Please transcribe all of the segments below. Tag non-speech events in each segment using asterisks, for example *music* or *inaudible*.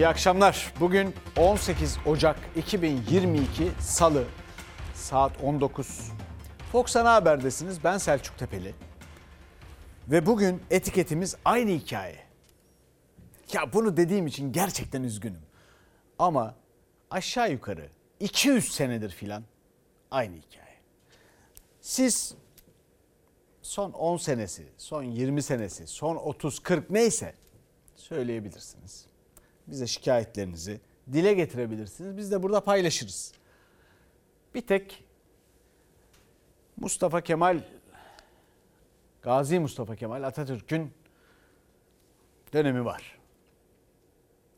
İyi akşamlar. Bugün 18 Ocak 2022 Salı saat 19. Fox Ana Haber'desiniz. Ben Selçuk Tepeli. Ve bugün etiketimiz aynı hikaye. Ya bunu dediğim için gerçekten üzgünüm. Ama aşağı yukarı 200 senedir filan aynı hikaye. Siz son 10 senesi, son 20 senesi, son 30-40 neyse söyleyebilirsiniz. Bize şikayetlerinizi dile getirebilirsiniz. Biz de burada paylaşırız. Bir tek Mustafa Kemal Gazi Mustafa Kemal Atatürk'ün dönemi var.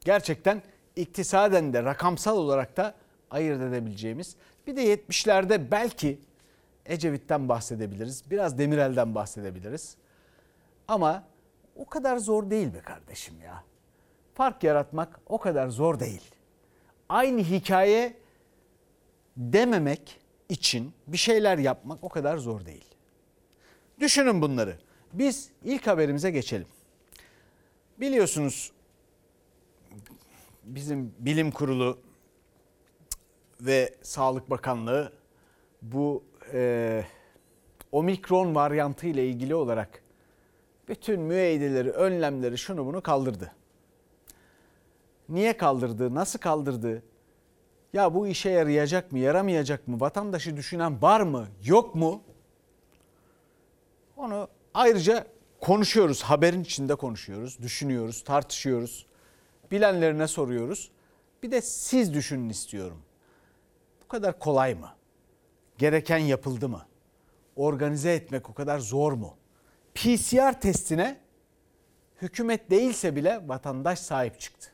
Gerçekten iktisaden de rakamsal olarak da ayırt edebileceğimiz. Bir de 70'lerde belki Ecevit'ten bahsedebiliriz. Biraz Demirel'den bahsedebiliriz. Ama o kadar zor değil be kardeşim ya. Fark yaratmak o kadar zor değil. Aynı hikaye dememek için bir şeyler yapmak o kadar zor değil. Düşünün bunları. Biz ilk haberimize geçelim. Biliyorsunuz bizim bilim kurulu ve Sağlık Bakanlığı bu e, omikron varyantı ile ilgili olarak bütün müeydeleri, önlemleri şunu bunu kaldırdı. Niye kaldırdı, nasıl kaldırdı? Ya bu işe yarayacak mı, yaramayacak mı? Vatandaşı düşünen var mı, yok mu? Onu ayrıca konuşuyoruz, haberin içinde konuşuyoruz, düşünüyoruz, tartışıyoruz. Bilenlerine soruyoruz. Bir de siz düşünün istiyorum. Bu kadar kolay mı? Gereken yapıldı mı? Organize etmek o kadar zor mu? PCR testine hükümet değilse bile vatandaş sahip çıktı.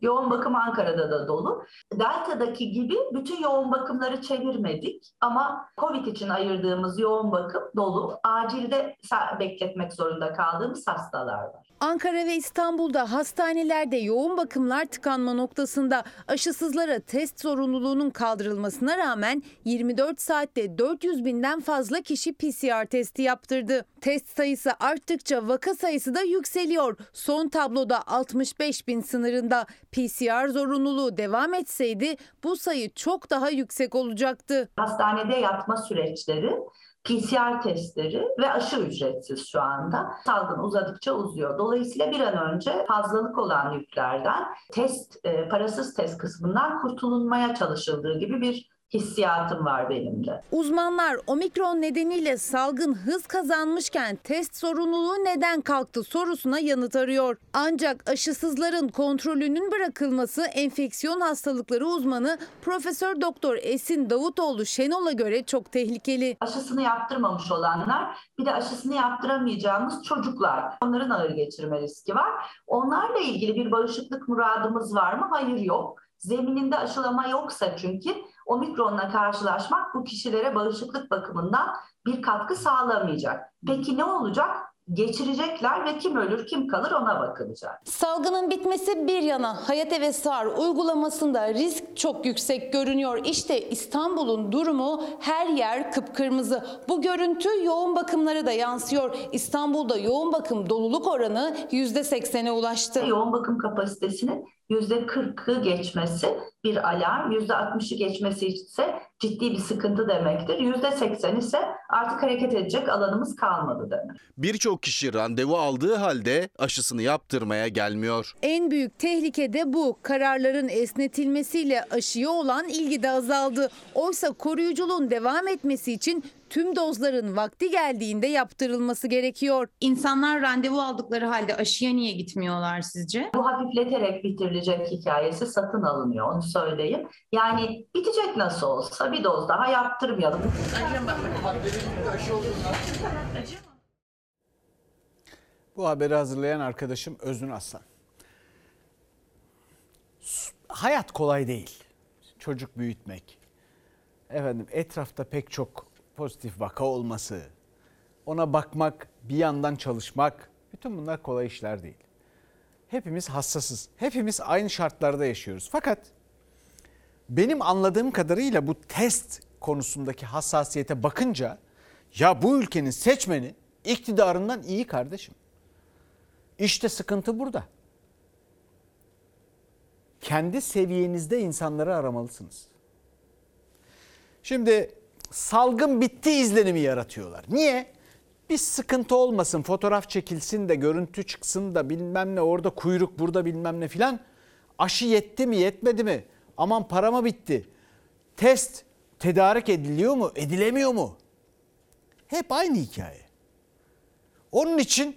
Yoğun bakım Ankara'da da dolu. Delta'daki gibi bütün yoğun bakımları çevirmedik ama COVID için ayırdığımız yoğun bakım dolu. Acilde bekletmek zorunda kaldığımız hastalar var. Ankara ve İstanbul'da hastanelerde yoğun bakımlar tıkanma noktasında aşısızlara test zorunluluğunun kaldırılmasına rağmen 24 saatte 400 binden fazla kişi PCR testi yaptırdı. Test sayısı arttıkça vaka sayısı da yükseliyor. Son tabloda 65 bin sınırında PCR zorunluluğu devam etseydi bu sayı çok daha yüksek olacaktı. Hastanede yatma süreçleri PCR testleri ve aşı ücretsiz şu anda. Salgın uzadıkça uzuyor. Dolayısıyla bir an önce fazlalık olan yüklerden test, e, parasız test kısmından kurtulunmaya çalışıldığı gibi bir hissiyatım var benim de. Uzmanlar omikron nedeniyle salgın hız kazanmışken test sorumluluğu neden kalktı sorusuna yanıt arıyor. Ancak aşısızların kontrolünün bırakılması enfeksiyon hastalıkları uzmanı Profesör Doktor Esin Davutoğlu Şenol'a göre çok tehlikeli. Aşısını yaptırmamış olanlar bir de aşısını yaptıramayacağımız çocuklar. Onların ağır geçirme riski var. Onlarla ilgili bir bağışıklık muradımız var mı? Hayır yok. Zemininde aşılama yoksa çünkü omikronla karşılaşmak bu kişilere bağışıklık bakımından bir katkı sağlamayacak. Peki ne olacak? geçirecekler ve kim ölür kim kalır ona bakılacak. Salgının bitmesi bir yana Hayat ve Sar uygulamasında risk çok yüksek görünüyor. İşte İstanbul'un durumu her yer kıpkırmızı. Bu görüntü yoğun bakımlara da yansıyor. İstanbul'da yoğun bakım doluluk oranı %80'e ulaştı. Yoğun bakım kapasitesinin %40'ı geçmesi bir alarm, %60'ı geçmesi ise ciddi bir sıkıntı demektir. %80 ise artık hareket edecek alanımız kalmadı demek. Birçok kişi randevu aldığı halde aşısını yaptırmaya gelmiyor. En büyük tehlike de bu. Kararların esnetilmesiyle aşıya olan ilgi de azaldı. Oysa koruyuculuğun devam etmesi için tüm dozların vakti geldiğinde yaptırılması gerekiyor. İnsanlar randevu aldıkları halde aşıya niye gitmiyorlar sizce? Bu hafifleterek bitirilecek hikayesi satın alınıyor onu söyleyeyim. Yani bitecek nasıl olsa bir doz daha yaptırmayalım. Bu haberi hazırlayan arkadaşım Öznur Aslan. Hayat kolay değil. Çocuk büyütmek. Efendim etrafta pek çok pozitif vaka olması, ona bakmak, bir yandan çalışmak, bütün bunlar kolay işler değil. Hepimiz hassasız. Hepimiz aynı şartlarda yaşıyoruz. Fakat benim anladığım kadarıyla bu test konusundaki hassasiyete bakınca ya bu ülkenin seçmeni iktidarından iyi kardeşim. İşte sıkıntı burada. Kendi seviyenizde insanları aramalısınız. Şimdi salgın bitti izlenimi yaratıyorlar. Niye? Bir sıkıntı olmasın, fotoğraf çekilsin de, görüntü çıksın da bilmem ne orada kuyruk burada bilmem ne filan. Aşı yetti mi yetmedi mi? Aman para mı bitti? Test tedarik ediliyor mu edilemiyor mu? Hep aynı hikaye. Onun için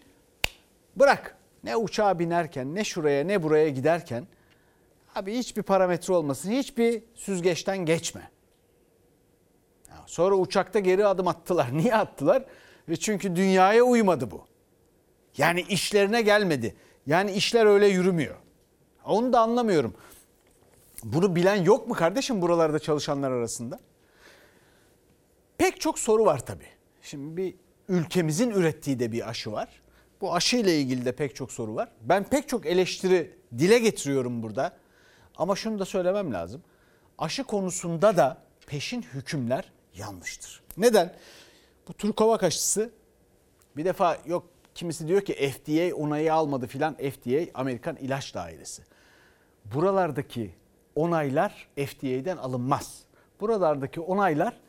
bırak ne uçağa binerken ne şuraya ne buraya giderken abi hiçbir parametre olmasın hiçbir süzgeçten geçme. Sonra uçakta geri adım attılar. *laughs* Niye attılar? E Çünkü dünyaya uymadı bu. Yani işlerine gelmedi. Yani işler öyle yürümüyor. Onu da anlamıyorum. Bunu bilen yok mu kardeşim buralarda çalışanlar arasında? Pek çok soru var tabii. Şimdi bir ülkemizin ürettiği de bir aşı var. Bu aşı ile ilgili de pek çok soru var. Ben pek çok eleştiri dile getiriyorum burada. Ama şunu da söylemem lazım. Aşı konusunda da peşin hükümler yanlıştır. Neden? Bu Turkovak aşısı bir defa yok kimisi diyor ki FDA onayı almadı filan FDA Amerikan İlaç Dairesi. Buralardaki onaylar FDA'den alınmaz. Buralardaki onaylar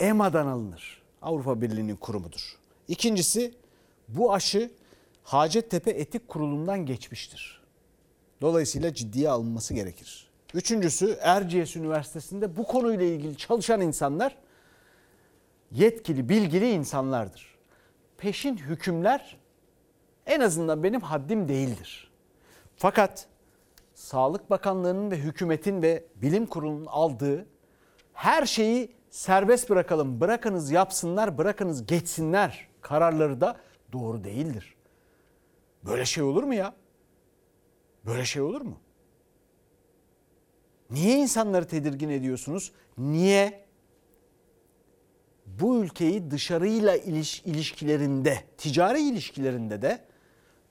EMA'dan alınır. Avrupa Birliği'nin kurumudur. İkincisi bu aşı Hacettepe Etik Kurulu'ndan geçmiştir. Dolayısıyla ciddiye alınması gerekir. Üçüncüsü Erciyes Üniversitesi'nde bu konuyla ilgili çalışan insanlar yetkili, bilgili insanlardır. Peşin hükümler en azından benim haddim değildir. Fakat Sağlık Bakanlığı'nın ve hükümetin ve bilim kurulunun aldığı her şeyi serbest bırakalım, bırakınız yapsınlar, bırakınız geçsinler kararları da doğru değildir. Böyle şey olur mu ya? Böyle şey olur mu? Niye insanları tedirgin ediyorsunuz? Niye bu ülkeyi dışarıyla iliş, ilişkilerinde, ticari ilişkilerinde de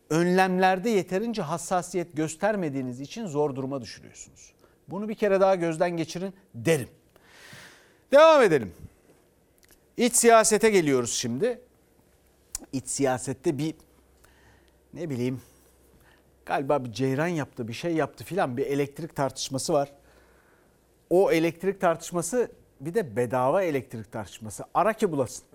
önlemlerde yeterince hassasiyet göstermediğiniz için zor duruma düşürüyorsunuz. Bunu bir kere daha gözden geçirin derim. Devam edelim. İç siyasete geliyoruz şimdi. İç siyasette bir ne bileyim galiba bir ceyran yaptı, bir şey yaptı filan bir elektrik tartışması var. O elektrik tartışması bir de bedava elektrik tartışması. Ara ki bulasın.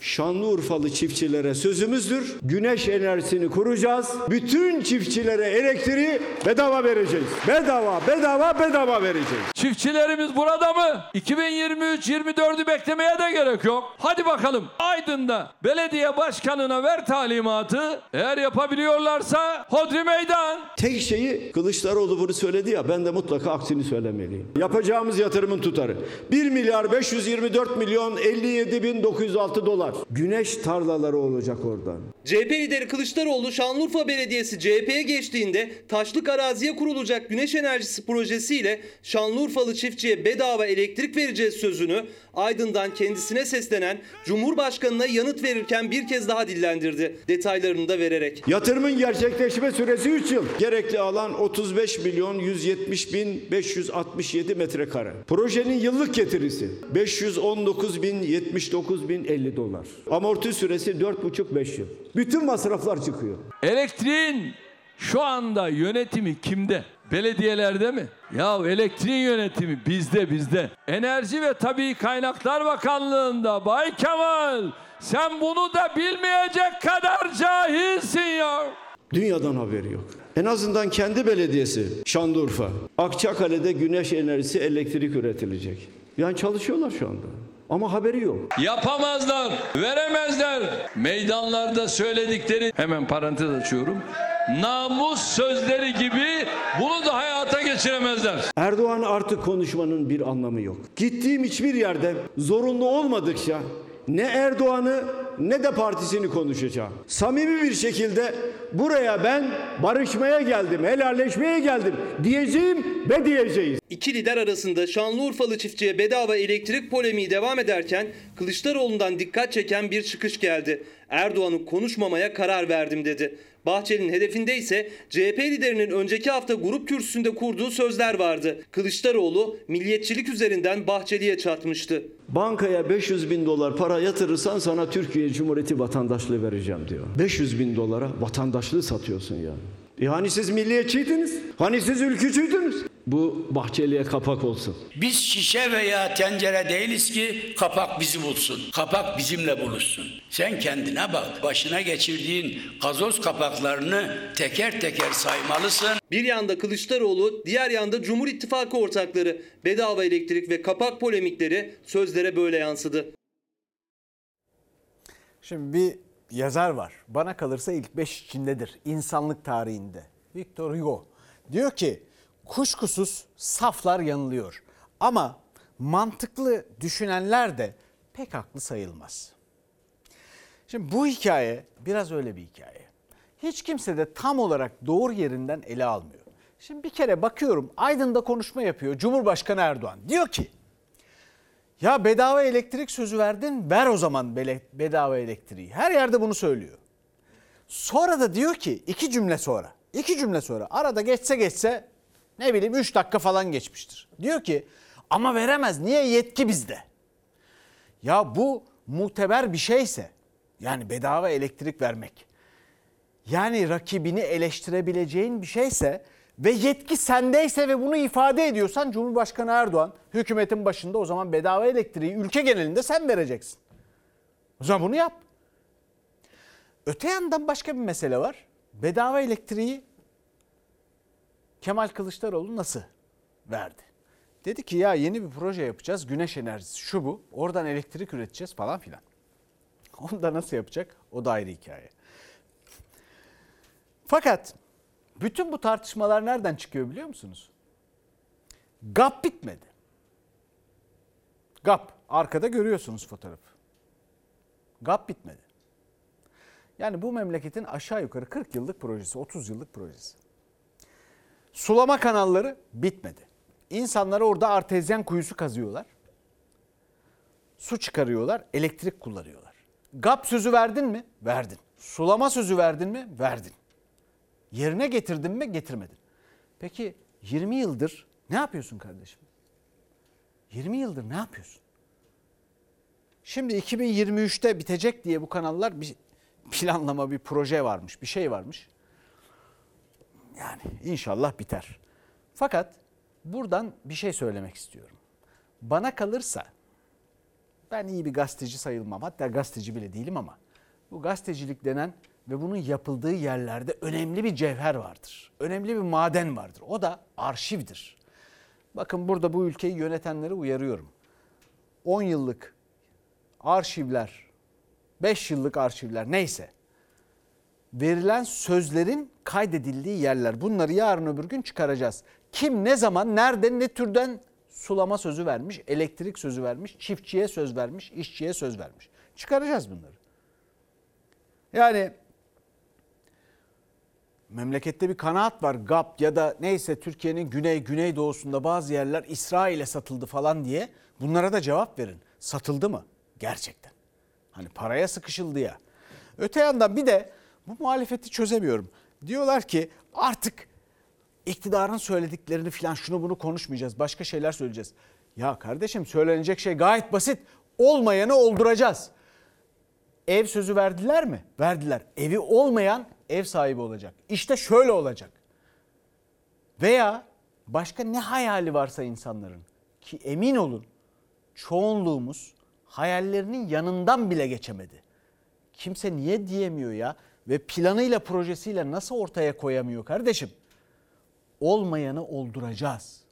Şanlıurfalı çiftçilere sözümüzdür. Güneş enerjisini kuracağız. Bütün çiftçilere elektriği bedava vereceğiz. Bedava, bedava, bedava vereceğiz. Çiftçilerimiz burada mı? 2023-24'ü beklemeye de gerek yok. Hadi bakalım. Aydın'da belediye başkanına ver talimatı. Eğer yapabiliyorlarsa hodri meydan. Tek şeyi Kılıçdaroğlu bunu söyledi ya ben de mutlaka aksini söylemeliyim. Yapacağımız yatırımın tutarı 1 milyar 524 milyon 57 bin 906 dolar. Güneş tarlaları olacak oradan. CHP lideri Kılıçdaroğlu Şanlıurfa Belediyesi CHP'ye geçtiğinde taşlık araziye kurulacak güneş enerjisi projesiyle Şanlıurfalı çiftçiye bedava elektrik vereceğiz sözünü Aydın'dan kendisine seslenen Cumhurbaşkanına yanıt verirken bir kez daha dillendirdi. Detaylarını da vererek. Yatırımın gerçekleşme süresi 3 yıl. Gerekli alan 35 milyon 170 bin 567 metrekare. Projenin yıllık getirisi 519 bin 79 bin 50 dolar. Amorti süresi 4,5-5 yıl. Bütün masraflar çıkıyor. Elektriğin şu anda yönetimi kimde? Belediyelerde mi? Ya elektriğin yönetimi bizde bizde. Enerji ve Tabii Kaynaklar Bakanlığı'nda Bay Kemal sen bunu da bilmeyecek kadar cahilsin ya. Dünyadan haberi yok. En azından kendi belediyesi Şanlıurfa. Akçakale'de güneş enerjisi elektrik üretilecek. Yani çalışıyorlar şu anda. Ama haberi yok. Yapamazlar, veremezler. Meydanlarda söyledikleri hemen parantez açıyorum. Namus sözleri gibi bunu da hayata geçiremezler. Erdoğan artık konuşmanın bir anlamı yok. Gittiğim hiçbir yerde zorunlu olmadıkça ne Erdoğan'ı ne de partisini konuşacağım. Samimi bir şekilde buraya ben barışmaya geldim, helalleşmeye geldim diyeceğim ve diyeceğiz. İki lider arasında Şanlıurfalı çiftçiye bedava elektrik polemiği devam ederken Kılıçdaroğlu'ndan dikkat çeken bir çıkış geldi. Erdoğan'ı konuşmamaya karar verdim dedi. Bahçeli'nin hedefinde ise CHP liderinin önceki hafta grup kürsüsünde kurduğu sözler vardı. Kılıçdaroğlu milliyetçilik üzerinden Bahçeli'ye çatmıştı. Bankaya 500 bin dolar para yatırırsan sana Türkiye Cumhuriyeti vatandaşlığı vereceğim diyor. 500 bin dolara vatandaşlığı satıyorsun ya. E hani siz milliyetçiydiniz? Hani siz ülkücüydünüz? Bu Bahçeli'ye kapak olsun. Biz şişe veya tencere değiliz ki kapak bizi bulsun. Kapak bizimle buluşsun. Sen kendine bak. Başına geçirdiğin gazoz kapaklarını teker teker saymalısın. Bir yanda Kılıçdaroğlu, diğer yanda Cumhur İttifakı ortakları. Bedava elektrik ve kapak polemikleri sözlere böyle yansıdı. Şimdi bir yazar var. Bana kalırsa ilk beş içindedir insanlık tarihinde. Victor Hugo. Diyor ki kuşkusuz saflar yanılıyor. Ama mantıklı düşünenler de pek haklı sayılmaz. Şimdi bu hikaye biraz öyle bir hikaye. Hiç kimse de tam olarak doğru yerinden ele almıyor. Şimdi bir kere bakıyorum Aydın'da konuşma yapıyor Cumhurbaşkanı Erdoğan. Diyor ki ya bedava elektrik sözü verdin ver o zaman bedava elektriği. Her yerde bunu söylüyor. Sonra da diyor ki iki cümle sonra iki cümle sonra arada geçse geçse ne bileyim 3 dakika falan geçmiştir. Diyor ki ama veremez niye yetki bizde. Ya bu muteber bir şeyse yani bedava elektrik vermek yani rakibini eleştirebileceğin bir şeyse ve yetki sendeyse ve bunu ifade ediyorsan Cumhurbaşkanı Erdoğan hükümetin başında o zaman bedava elektriği ülke genelinde sen vereceksin. O zaman bunu yap. Öte yandan başka bir mesele var. Bedava elektriği Kemal Kılıçdaroğlu nasıl verdi? Dedi ki ya yeni bir proje yapacağız. Güneş enerjisi şu bu. Oradan elektrik üreteceğiz falan filan. Onu da nasıl yapacak? O da ayrı hikaye. Fakat bütün bu tartışmalar nereden çıkıyor biliyor musunuz? GAP bitmedi. GAP arkada görüyorsunuz fotoğrafı. GAP bitmedi. Yani bu memleketin aşağı yukarı 40 yıllık projesi, 30 yıllık projesi. Sulama kanalları bitmedi. İnsanlar orada artezyen kuyusu kazıyorlar. Su çıkarıyorlar, elektrik kullanıyorlar. GAP sözü verdin mi? Verdin. Sulama sözü verdin mi? Verdin. Yerine getirdin mi? Getirmedin. Peki 20 yıldır ne yapıyorsun kardeşim? 20 yıldır ne yapıyorsun? Şimdi 2023'te bitecek diye bu kanallar bir planlama, bir proje varmış, bir şey varmış. Yani inşallah biter. Fakat buradan bir şey söylemek istiyorum. Bana kalırsa ben iyi bir gazeteci sayılmam. Hatta gazeteci bile değilim ama bu gazetecilik denen ve bunun yapıldığı yerlerde önemli bir cevher vardır. Önemli bir maden vardır. O da arşivdir. Bakın burada bu ülkeyi yönetenleri uyarıyorum. 10 yıllık arşivler, 5 yıllık arşivler neyse verilen sözlerin kaydedildiği yerler. Bunları yarın öbür gün çıkaracağız. Kim ne zaman nerede ne türden sulama sözü vermiş, elektrik sözü vermiş, çiftçiye söz vermiş, işçiye söz vermiş. Çıkaracağız bunları. Yani memlekette bir kanaat var. GAP ya da neyse Türkiye'nin güney güneydoğusunda bazı yerler İsrail'e satıldı falan diye. Bunlara da cevap verin. Satıldı mı? Gerçekten. Hani paraya sıkışıldı ya. Öte yandan bir de bu muhalefeti çözemiyorum. Diyorlar ki artık iktidarın söylediklerini falan şunu bunu konuşmayacağız. Başka şeyler söyleyeceğiz. Ya kardeşim söylenecek şey gayet basit. Olmayanı olduracağız. Ev sözü verdiler mi? Verdiler. Evi olmayan ev sahibi olacak. İşte şöyle olacak. Veya başka ne hayali varsa insanların ki emin olun çoğunluğumuz hayallerinin yanından bile geçemedi. Kimse niye diyemiyor ya ve planıyla projesiyle nasıl ortaya koyamıyor kardeşim? Olmayanı olduracağız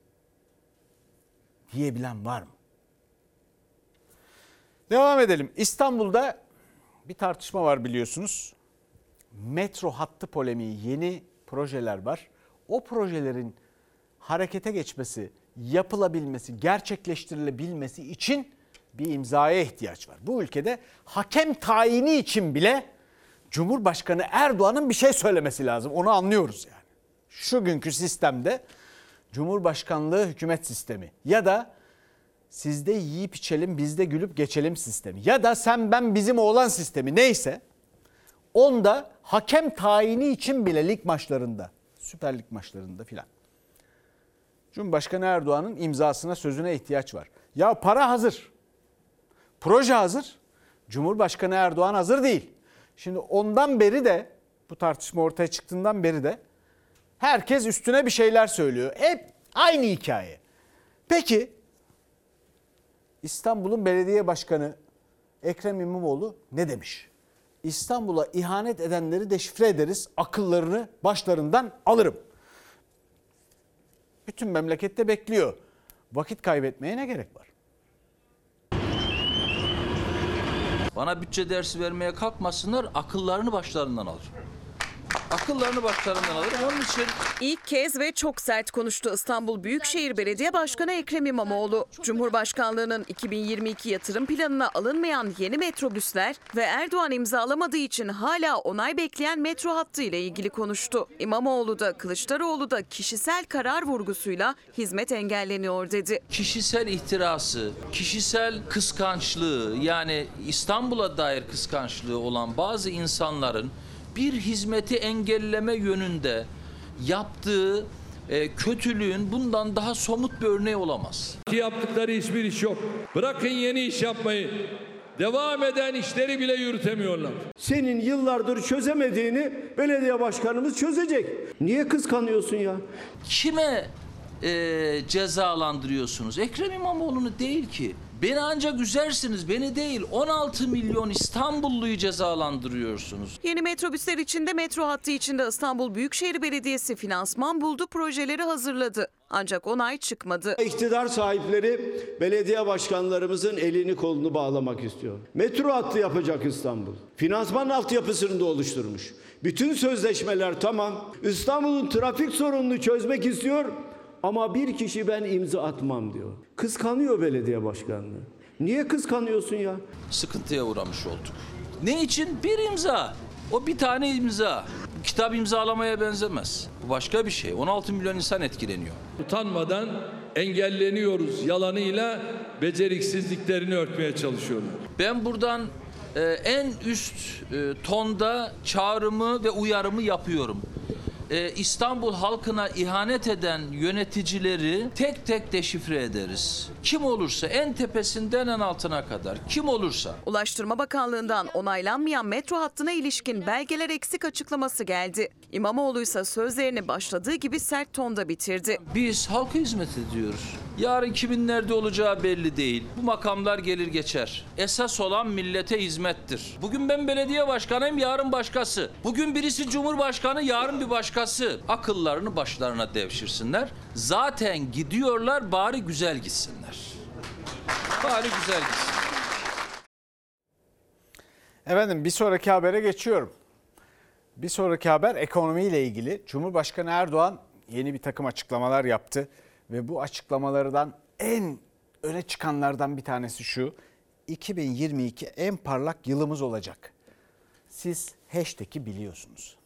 diyebilen var mı? Devam edelim. İstanbul'da bir tartışma var biliyorsunuz. Metro hattı polemiği, yeni projeler var. O projelerin harekete geçmesi, yapılabilmesi, gerçekleştirilebilmesi için bir imzaya ihtiyaç var. Bu ülkede hakem tayini için bile Cumhurbaşkanı Erdoğan'ın bir şey söylemesi lazım. Onu anlıyoruz yani. Şu günkü sistemde Cumhurbaşkanlığı hükümet sistemi ya da sizde yiyip içelim bizde gülüp geçelim sistemi ya da sen ben bizim oğlan sistemi neyse Onda hakem tayini için bile lig maçlarında, Süper Lig maçlarında filan. Cumhurbaşkanı Erdoğan'ın imzasına sözüne ihtiyaç var. Ya para hazır. Proje hazır. Cumhurbaşkanı Erdoğan hazır değil. Şimdi ondan beri de bu tartışma ortaya çıktığından beri de herkes üstüne bir şeyler söylüyor. Hep aynı hikaye. Peki İstanbul'un belediye başkanı Ekrem İmamoğlu ne demiş? İstanbul'a ihanet edenleri deşifre ederiz, akıllarını başlarından alırım. Bütün memlekette bekliyor. Vakit kaybetmeye ne gerek var? Bana bütçe dersi vermeye kalkmasınlar, akıllarını başlarından alır. Akıllarını başlarından alır. Onun için İlk kez ve çok sert konuştu İstanbul Büyükşehir Belediye Başkanı Ekrem İmamoğlu. Cumhurbaşkanlığının 2022 yatırım planına alınmayan yeni metrobüsler ve Erdoğan imzalamadığı için hala onay bekleyen metro hattı ile ilgili konuştu. İmamoğlu da Kılıçdaroğlu da kişisel karar vurgusuyla hizmet engelleniyor dedi. kişisel ihtirası, kişisel kıskançlığı yani İstanbul'a dair kıskançlığı olan bazı insanların bir hizmeti engelleme yönünde yaptığı e, kötülüğün bundan daha somut bir örneği olamaz. Ki yaptıkları hiçbir iş yok. Bırakın yeni iş yapmayı. Devam eden işleri bile yürütemiyorlar. Senin yıllardır çözemediğini belediye başkanımız çözecek. Niye kıskanıyorsun ya? Kime e, cezalandırıyorsunuz? Ekrem İmamoğlu'nu değil ki. Beni ancak üzersiniz, beni değil. 16 milyon İstanbulluyu cezalandırıyorsunuz. Yeni metrobüsler içinde metro hattı içinde İstanbul Büyükşehir Belediyesi finansman buldu, projeleri hazırladı. Ancak onay çıkmadı. İktidar sahipleri belediye başkanlarımızın elini kolunu bağlamak istiyor. Metro hattı yapacak İstanbul. Finansman altyapısını da oluşturmuş. Bütün sözleşmeler tamam. İstanbul'un trafik sorununu çözmek istiyor ama bir kişi ben imza atmam diyor. Kıskanıyor belediye başkanlığı. Niye kıskanıyorsun ya? Sıkıntıya uğramış olduk. Ne için? Bir imza. O bir tane imza. Kitap imzalamaya benzemez. Bu başka bir şey. 16 milyon insan etkileniyor. Utanmadan engelleniyoruz yalanıyla beceriksizliklerini örtmeye çalışıyorlar. Ben buradan e, en üst e, tonda çağrımı ve uyarımı yapıyorum. E, İstanbul halkına ihanet eden yöneticileri tek tek deşifre ederiz. Kim olursa en tepesinden en altına kadar kim olursa. Ulaştırma Bakanlığı'ndan onaylanmayan metro hattına ilişkin belgeler eksik açıklaması geldi. İmamoğlu ise sözlerini başladığı gibi sert tonda bitirdi. Biz halka hizmet ediyoruz. Yarın kimin nerede olacağı belli değil. Bu makamlar gelir geçer. Esas olan millete hizmettir. Bugün ben belediye başkanıyım, yarın başkası. Bugün birisi cumhurbaşkanı, yarın bir başkası. Akıllarını başlarına devşirsinler. Zaten gidiyorlar, bari güzel gitsinler. Bari güzel. Efendim bir sonraki habere geçiyorum. Bir sonraki haber ekonomiyle ilgili. Cumhurbaşkanı Erdoğan yeni bir takım açıklamalar yaptı ve bu açıklamalardan en öne çıkanlardan bir tanesi şu. 2022 en parlak yılımız olacak. Siz hashtag'i biliyorsunuz.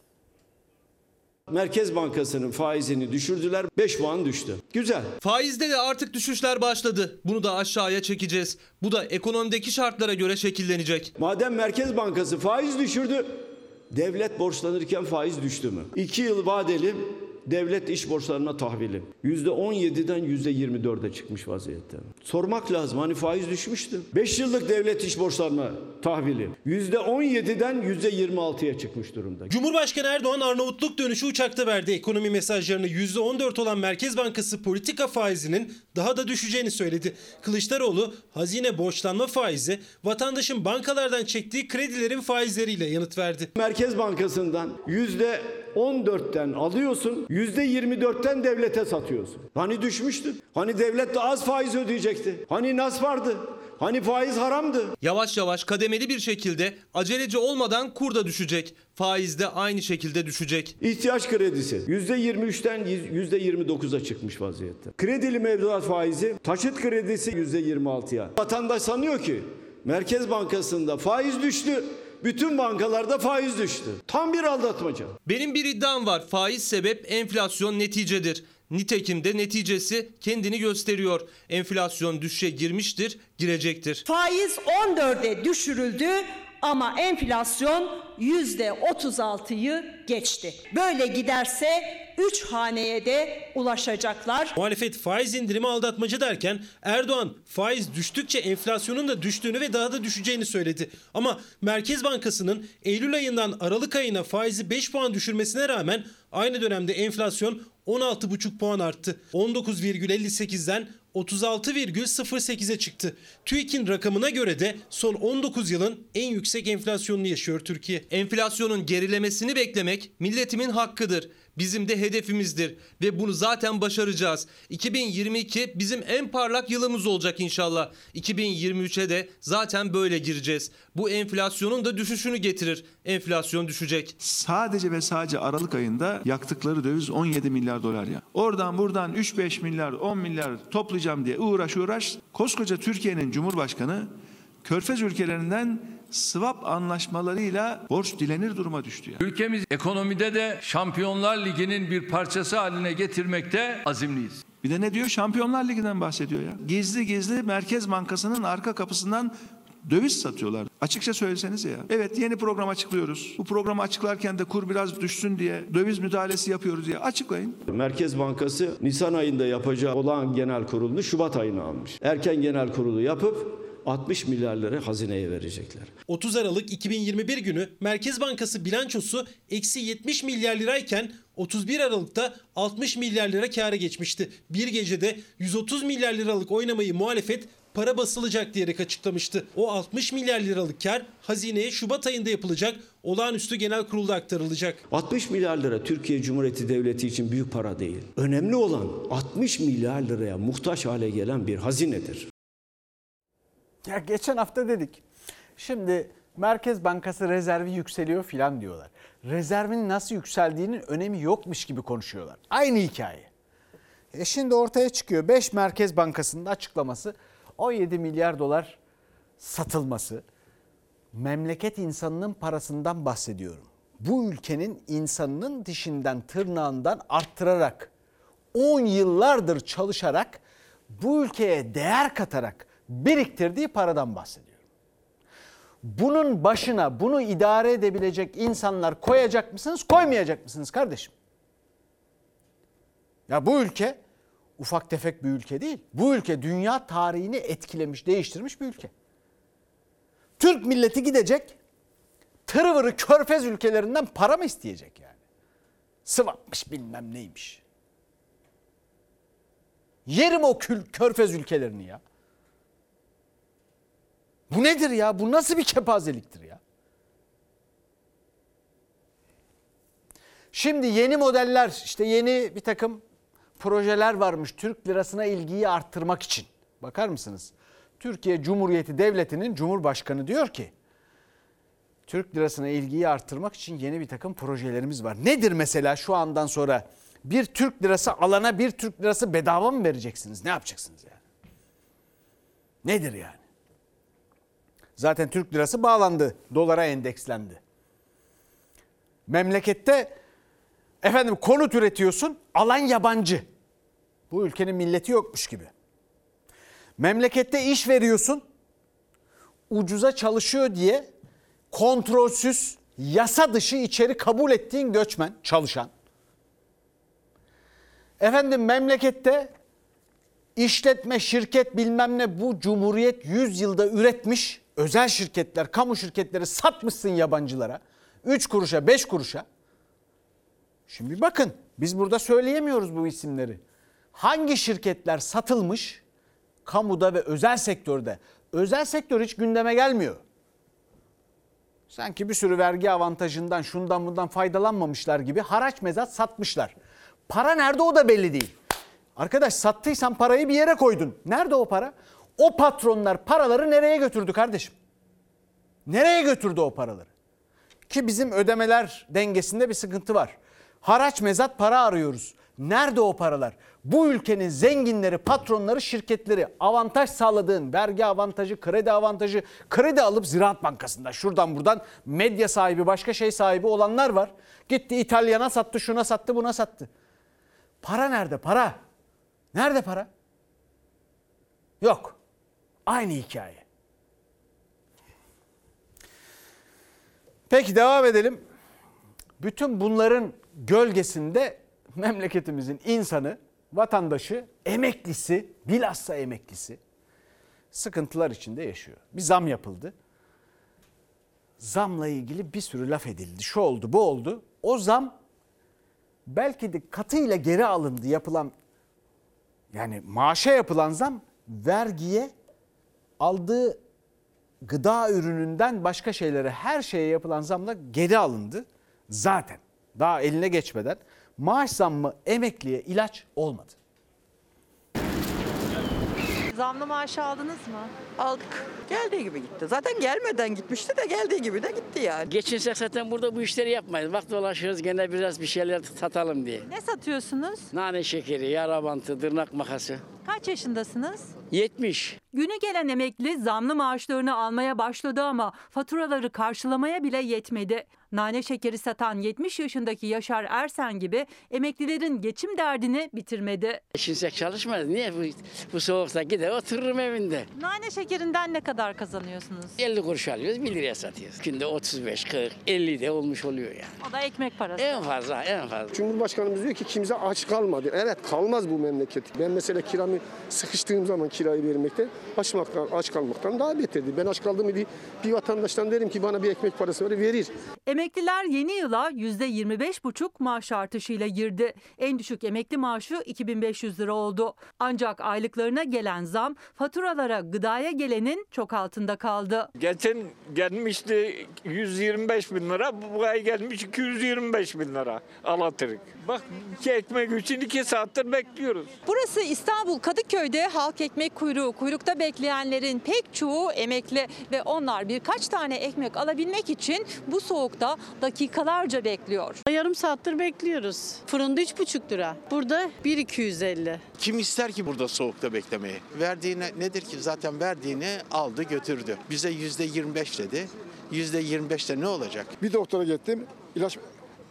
Merkez Bankası'nın faizini düşürdüler. 5 puan düştü. Güzel. Faizde de artık düşüşler başladı. Bunu da aşağıya çekeceğiz. Bu da ekonomideki şartlara göre şekillenecek. Madem Merkez Bankası faiz düşürdü, devlet borçlanırken faiz düştü mü? 2 yıl vadeli devlet iş borçlarına tahvili. %17'den %24'e çıkmış vaziyette. Sormak lazım hani faiz düşmüştü. 5 yıllık devlet iş borçlarına tahvili. %17'den %26'ya çıkmış durumda. Cumhurbaşkanı Erdoğan Arnavutluk dönüşü uçakta verdi. Ekonomi mesajlarını %14 olan Merkez Bankası politika faizinin daha da düşeceğini söyledi. Kılıçdaroğlu hazine borçlanma faizi vatandaşın bankalardan çektiği kredilerin faizleriyle yanıt verdi. Merkez Bankası'ndan %14'ten alıyorsun, %24'ten devlete satıyorsun. Hani düşmüştü? Hani devlet de az faiz ödeyecekti? Hani nas vardı? Hani faiz haramdı? Yavaş yavaş kademeli bir şekilde aceleci olmadan kur da düşecek. Faiz de aynı şekilde düşecek. İhtiyaç kredisi %23'ten %29'a çıkmış vaziyette. Kredili mevduat faizi, taşıt kredisi %26'ya. Vatandaş sanıyor ki Merkez Bankası'nda faiz düştü. Bütün bankalarda faiz düştü. Tam bir aldatmaca. Benim bir iddiam var. Faiz sebep, enflasyon neticedir. Nitekim de neticesi kendini gösteriyor. Enflasyon düşüşe girmiştir, girecektir. Faiz 14'e düşürüldü ama enflasyon yüzde 36'yı geçti. Böyle giderse 3 haneye de ulaşacaklar. Muhalefet faiz indirimi aldatmacı derken Erdoğan faiz düştükçe enflasyonun da düştüğünü ve daha da düşeceğini söyledi. Ama Merkez Bankası'nın Eylül ayından Aralık ayına faizi 5 puan düşürmesine rağmen aynı dönemde enflasyon 16,5 puan arttı. 19,58'den 36,08'e çıktı. TÜİK'in rakamına göre de son 19 yılın en yüksek enflasyonunu yaşıyor Türkiye. Enflasyonun gerilemesini beklemek milletimin hakkıdır. Bizim de hedefimizdir ve bunu zaten başaracağız. 2022 bizim en parlak yılımız olacak inşallah. 2023'e de zaten böyle gireceğiz. Bu enflasyonun da düşüşünü getirir. Enflasyon düşecek. Sadece ve sadece Aralık ayında yaktıkları döviz 17 milyar dolar ya. Oradan buradan 3-5 milyar 10 milyar toplayacağım diye uğraş uğraş. Koskoca Türkiye'nin Cumhurbaşkanı Körfez ülkelerinden swap anlaşmalarıyla borç dilenir duruma düştü ya. Ülkemiz ekonomide de Şampiyonlar Ligi'nin bir parçası haline getirmekte azimliyiz. Bir de ne diyor? Şampiyonlar Ligi'den bahsediyor ya. Gizli gizli Merkez Bankası'nın arka kapısından döviz satıyorlar. Açıkça söyleseniz ya. Evet yeni program açıklıyoruz. Bu programı açıklarken de kur biraz düşsün diye döviz müdahalesi yapıyoruz diye açıklayın. Merkez Bankası Nisan ayında yapacağı olan genel kurulunu Şubat ayına almış. Erken genel kurulu yapıp 60 milyar lira hazineye verecekler. 30 Aralık 2021 günü Merkez Bankası bilançosu eksi 70 milyar lirayken 31 Aralık'ta 60 milyar lira kâra geçmişti. Bir gecede 130 milyar liralık oynamayı muhalefet para basılacak diyerek açıklamıştı. O 60 milyar liralık kar hazineye Şubat ayında yapılacak olağanüstü genel kurulda aktarılacak. 60 milyar lira Türkiye Cumhuriyeti Devleti için büyük para değil. Önemli olan 60 milyar liraya muhtaç hale gelen bir hazinedir. Ya geçen hafta dedik. Şimdi Merkez Bankası rezervi yükseliyor filan diyorlar. Rezervin nasıl yükseldiğinin önemi yokmuş gibi konuşuyorlar. Aynı hikaye. E şimdi ortaya çıkıyor 5 Merkez Bankası'nın açıklaması 17 milyar dolar satılması. Memleket insanının parasından bahsediyorum. Bu ülkenin insanının dişinden tırnağından arttırarak 10 yıllardır çalışarak bu ülkeye değer katarak biriktirdiği paradan bahsediyorum. Bunun başına bunu idare edebilecek insanlar koyacak mısınız, koymayacak mısınız kardeşim? Ya bu ülke ufak tefek bir ülke değil. Bu ülke dünya tarihini etkilemiş, değiştirmiş bir ülke. Türk milleti gidecek tırıvırı körfez ülkelerinden para mı isteyecek yani? Sıvapmış bilmem neymiş. Yerim o kül, körfez ülkelerini ya. Bu nedir ya? Bu nasıl bir kepazeliktir ya? Şimdi yeni modeller, işte yeni bir takım projeler varmış Türk lirasına ilgiyi arttırmak için. Bakar mısınız? Türkiye Cumhuriyeti Devleti'nin Cumhurbaşkanı diyor ki Türk lirasına ilgiyi arttırmak için yeni bir takım projelerimiz var. Nedir mesela şu andan sonra bir Türk lirası alana bir Türk lirası bedava mı vereceksiniz? Ne yapacaksınız yani? Nedir yani? Zaten Türk lirası bağlandı, dolara endekslendi. Memlekette efendim konut üretiyorsun, alan yabancı. Bu ülkenin milleti yokmuş gibi. Memlekette iş veriyorsun, ucuza çalışıyor diye kontrolsüz, yasa dışı içeri kabul ettiğin göçmen, çalışan. Efendim memlekette işletme, şirket bilmem ne bu cumhuriyet 100 yılda üretmiş özel şirketler, kamu şirketleri satmışsın yabancılara. 3 kuruşa, 5 kuruşa. Şimdi bakın biz burada söyleyemiyoruz bu isimleri. Hangi şirketler satılmış kamuda ve özel sektörde? Özel sektör hiç gündeme gelmiyor. Sanki bir sürü vergi avantajından şundan bundan faydalanmamışlar gibi haraç mezat satmışlar. Para nerede o da belli değil. Arkadaş sattıysan parayı bir yere koydun. Nerede o para? O patronlar paraları nereye götürdü kardeşim? Nereye götürdü o paraları? Ki bizim ödemeler dengesinde bir sıkıntı var. Haraç mezat para arıyoruz. Nerede o paralar? Bu ülkenin zenginleri, patronları, şirketleri avantaj sağladığın vergi avantajı, kredi avantajı, kredi alıp Ziraat Bankası'nda şuradan buradan medya sahibi, başka şey sahibi olanlar var. Gitti İtalyan'a sattı, şuna sattı, buna sattı. Para nerede? Para. Nerede para? Yok. Aynı hikaye. Peki devam edelim. Bütün bunların gölgesinde memleketimizin insanı, vatandaşı, emeklisi, bilhassa emeklisi sıkıntılar içinde yaşıyor. Bir zam yapıldı. Zamla ilgili bir sürü laf edildi. Şu oldu, bu oldu. O zam belki de katıyla geri alındı yapılan yani maaşa yapılan zam vergiye aldığı gıda ürününden başka şeylere her şeye yapılan zamla geri alındı. Zaten daha eline geçmeden maaş zammı emekliye ilaç olmadı. Zamlı maaşı aldınız mı? Aldık. Geldiği gibi gitti. Zaten gelmeden gitmişti de geldiği gibi de gitti yani. Geçinsek zaten burada bu işleri yapmayız. Bak dolaşıyoruz gene biraz bir şeyler satalım diye. Ne satıyorsunuz? Nane şekeri, yara bantı, tırnak makası. Kaç yaşındasınız? 70. Günü gelen emekli zamlı maaşlarını almaya başladı ama faturaları karşılamaya bile yetmedi. Nane şekeri satan 70 yaşındaki Yaşar Ersen gibi emeklilerin geçim derdini bitirmedi. Geçinsek çalışmaz. Niye bu, bu soğukta gider otururum evinde. Nane şekerinden ne kadar kazanıyorsunuz? 50 kuruş alıyoruz 1 liraya satıyoruz. Günde 35, 40, 50 de olmuş oluyor yani. O da ekmek parası. En fazla en fazla. Cumhurbaşkanımız diyor ki kimse aç kalmadı. Evet kalmaz bu memleket. Ben mesela kiramı sıkıştığım zaman kirayı vermekte açmaktan, aç kalmaktan daha beterdi. Ben aç kaldığımı bir, bir vatandaştan derim ki bana bir ekmek parası ver verir. Emekliler yeni yıla %25,5 maaş artışıyla girdi. En düşük emekli maaşı 2500 lira oldu. Ancak aylıklarına gelen zam faturalara gıdaya gelenin çok altında kaldı. Geçen gelmişti 125 bin lira, bu ay gelmiş 225 bin lira alatırık. Bak iki ekmek için iki saattir bekliyoruz. Burası İstanbul Kadıköy'de halk ekmek kuyruğu. Kuyrukta bekleyenlerin pek çoğu emekli ve onlar birkaç tane ekmek alabilmek için bu soğukta dakikalarca bekliyor. Yarım saattir bekliyoruz. Fırında 3,5 lira. Burada 1,250. Kim ister ki burada soğukta beklemeyi? Verdiğine nedir ki zaten verdiğini aldı götürdü. Bize yüzde 25 dedi. Yüzde 25'te ne olacak? Bir doktora gittim. ilaç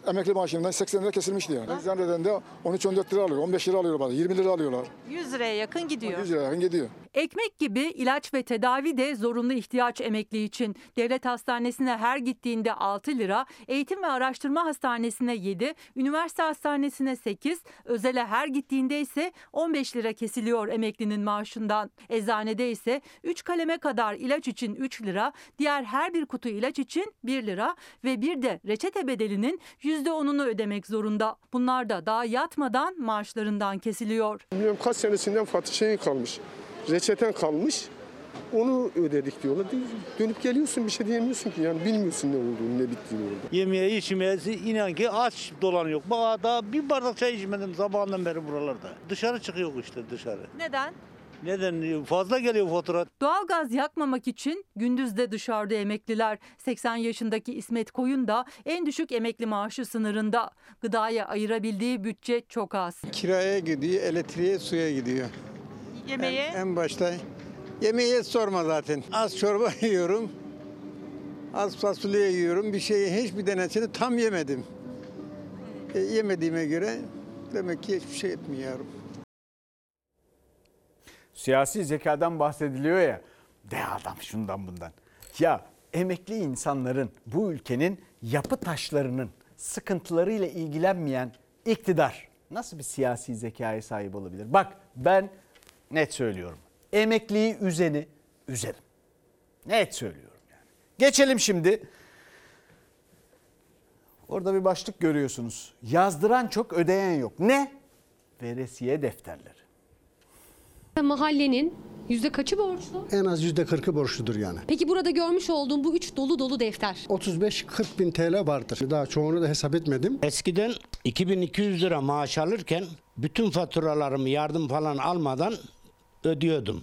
emekli maaşımdan 80 lira kesilmişti yani. Zanneden de 13-14 lira alıyor, 15 lira alıyor bazen, 20 lira alıyorlar. 100 liraya yakın gidiyor. 100 lira yakın gidiyor. Ekmek gibi ilaç ve tedavi de zorunlu ihtiyaç emekli için. Devlet hastanesine her gittiğinde 6 lira, eğitim ve araştırma hastanesine 7, üniversite hastanesine 8, özele her gittiğinde ise 15 lira kesiliyor emeklinin maaşından. Eczanede ise 3 kaleme kadar ilaç için 3 lira, diğer her bir kutu ilaç için 1 lira ve bir de reçete bedelinin %10'unu ödemek zorunda. Bunlar da daha yatmadan maaşlarından kesiliyor. Bilmiyorum kaç senesinden Fatih şeyin kalmış. Reçeten kalmış. Onu ödedik diyorlar. Dönüp geliyorsun bir şey diyemiyorsun ki yani bilmiyorsun ne olduğunu ne bittiğini orada. Yemeğe içmeye inan ki aç dolanıyor. Bak daha bir bardak çay içmedim sabahından beri buralarda. Dışarı çıkıyor işte dışarı. Neden? Neden? Fazla geliyor fatura. Doğalgaz yakmamak için gündüzde dışarıda emekliler. 80 yaşındaki İsmet Koyun da en düşük emekli maaşı sınırında. Gıdaya ayırabildiği bütçe çok az. Kiraya gidiyor, elektriğe, suya gidiyor. Yemeğe? En, en başta yemeğe sorma zaten. Az çorba *laughs* yiyorum. Az fasulye yiyorum. Bir şeyi hiçbir denesini tam yemedim. E, yemediğime göre demek ki hiçbir şey etmiyorum. Siyasi zekadan bahsediliyor ya. De adam şundan bundan. Ya emekli insanların bu ülkenin yapı taşlarının sıkıntılarıyla ilgilenmeyen iktidar nasıl bir siyasi zekaya sahip olabilir? Bak ben net söylüyorum. Emekliyi üzeni üzerim. Net söylüyorum yani. Geçelim şimdi. Orada bir başlık görüyorsunuz. Yazdıran çok ödeyen yok. Ne? Veresiye defterleri. Mahallenin yüzde kaçı borçlu? En az yüzde kırkı borçludur yani. Peki burada görmüş olduğum bu üç dolu dolu defter. 35-40 bin TL vardır. Daha çoğunu da hesap etmedim. Eskiden 2200 lira maaş alırken bütün faturalarımı yardım falan almadan ödüyordum.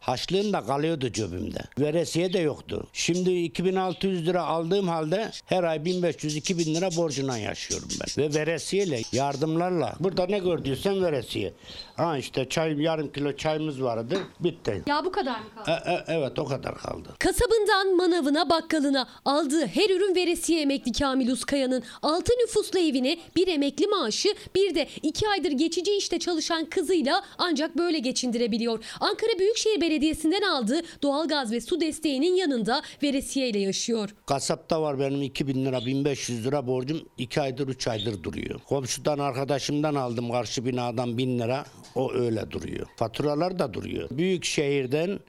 Haçlığım da kalıyordu cebimde. Veresiye de yoktu. Şimdi 2600 lira aldığım halde her ay 1500-2000 lira borcundan yaşıyorum ben. Ve veresiyeyle, yardımlarla. Burada ne gördüysen veresiye. Ha işte çay, yarım kilo çayımız vardı. Bitti. Ya bu kadar mı kaldı? E, e, evet o kadar kaldı. Kasabından manavına bakkalına aldığı her ürün veresiye emekli Kamil Uskaya'nın 6 nüfuslu evine bir emekli maaşı bir de 2 aydır geçici işte çalışan kızıyla ancak böyle geçindirebiliyor. Ankara Büyükşehir Belediyesi'nden aldığı doğalgaz ve su desteğinin yanında veresiye ile yaşıyor. Kasapta var benim 2000 lira 1500 lira borcum 2 aydır 3 aydır duruyor. Komşudan arkadaşımdan aldım karşı binadan 1000 lira o öyle duruyor. Faturalar da duruyor. Büyük şehirden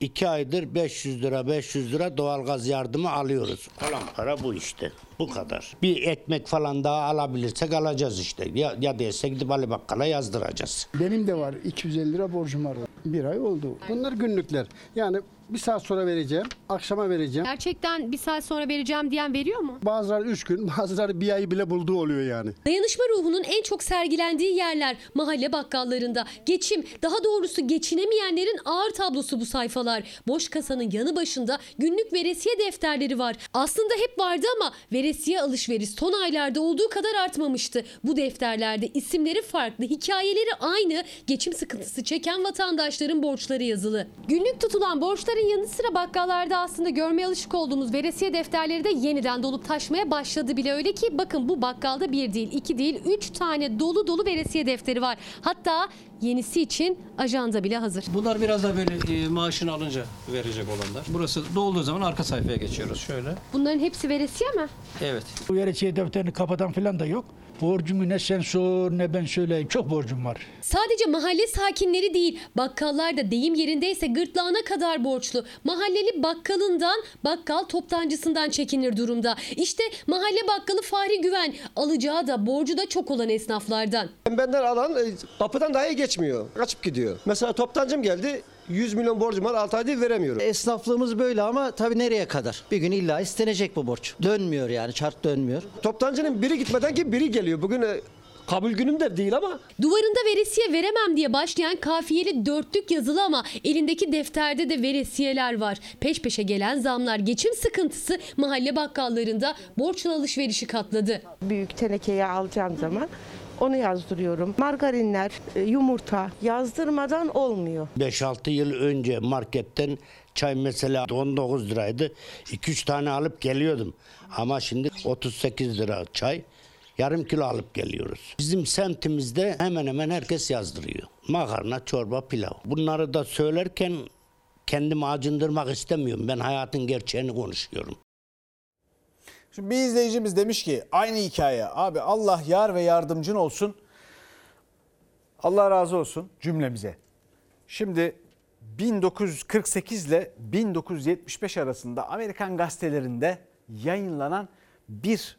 2 aydır 500 lira 500 lira doğalgaz yardımı alıyoruz. Kalan para bu işte. Bu kadar. Bir ekmek falan daha alabilirsek alacağız işte. Ya, ya değilse gidip Ali Bakkal'a yazdıracağız. Benim de var 250 lira borcum var. Bir ay oldu. Bunlar günlükler. Yani bir saat sonra vereceğim, akşama vereceğim. Gerçekten bir saat sonra vereceğim diyen veriyor mu? Bazıları üç gün, *laughs* bazıları bir ay bile bulduğu oluyor yani. Dayanışma ruhunun en çok sergilendiği yerler mahalle bakkallarında. Geçim, daha doğrusu geçinemeyenlerin ağır tablosu bu sayfalar. Boş kasanın yanı başında günlük veresiye defterleri var. Aslında hep vardı ama veresiye alışveriş son aylarda olduğu kadar artmamıştı. Bu defterlerde isimleri farklı, hikayeleri aynı, geçim sıkıntısı çeken vatandaşların borçları yazılı. Günlük tutulan borçların yanı sıra bakkallarda aslında görmeye alışık olduğumuz veresiye defterleri de yeniden dolup taşmaya başladı bile. Öyle ki bakın bu bakkalda bir değil, iki değil, üç tane dolu dolu veresiye defteri var. Hatta yenisi için ajanda bile hazır. Bunlar biraz da böyle e, maaşını alınca verecek olanlar. Burası dolduğu zaman arka sayfaya geçiyoruz şöyle. Bunların hepsi veresiye mi? Evet. Bu veresiye defterini kapatan falan da yok. Borcumu ne sen sor ne ben söyleyeyim. Çok borcum var. Sadece mahalle sakinleri değil, bakkallar da deyim yerindeyse gırtlağına kadar borçlu. Mahalleli bakkalından, bakkal toptancısından çekinir durumda. İşte mahalle bakkalı Fahri Güven, alacağı da borcu da çok olan esnaflardan. Benden alan e, kapıdan dahi geçmiyor. Kaçıp gidiyor. Mesela toptancım geldi 100 milyon borcum var 6 aydır veremiyorum. Esnaflığımız böyle ama tabii nereye kadar? Bir gün illa istenecek bu borç. Dönmüyor yani çark dönmüyor. Toptancının biri gitmeden ki biri geliyor. Bugün e, kabul günüm de değil ama Duvarında veresiye veremem diye başlayan kafiyeli dörtlük yazılı ama elindeki defterde de veresiyeler var. Peş peşe gelen zamlar, geçim sıkıntısı mahalle bakkallarında borçla alışverişi katladı. Büyük tenekeye alacağım zaman onu yazdırıyorum. Margarinler, e, yumurta yazdırmadan olmuyor. 5-6 yıl önce marketten çay mesela 19 liraydı. 2-3 tane alıp geliyordum. Ama şimdi 38 lira çay. Yarım kilo alıp geliyoruz. Bizim semtimizde hemen hemen herkes yazdırıyor. Makarna, çorba, pilav. Bunları da söylerken kendimi acındırmak istemiyorum. Ben hayatın gerçeğini konuşuyorum. Şimdi bir izleyicimiz demiş ki aynı hikaye. Abi Allah yar ve yardımcın olsun. Allah razı olsun cümlemize. Şimdi 1948 ile 1975 arasında Amerikan gazetelerinde yayınlanan bir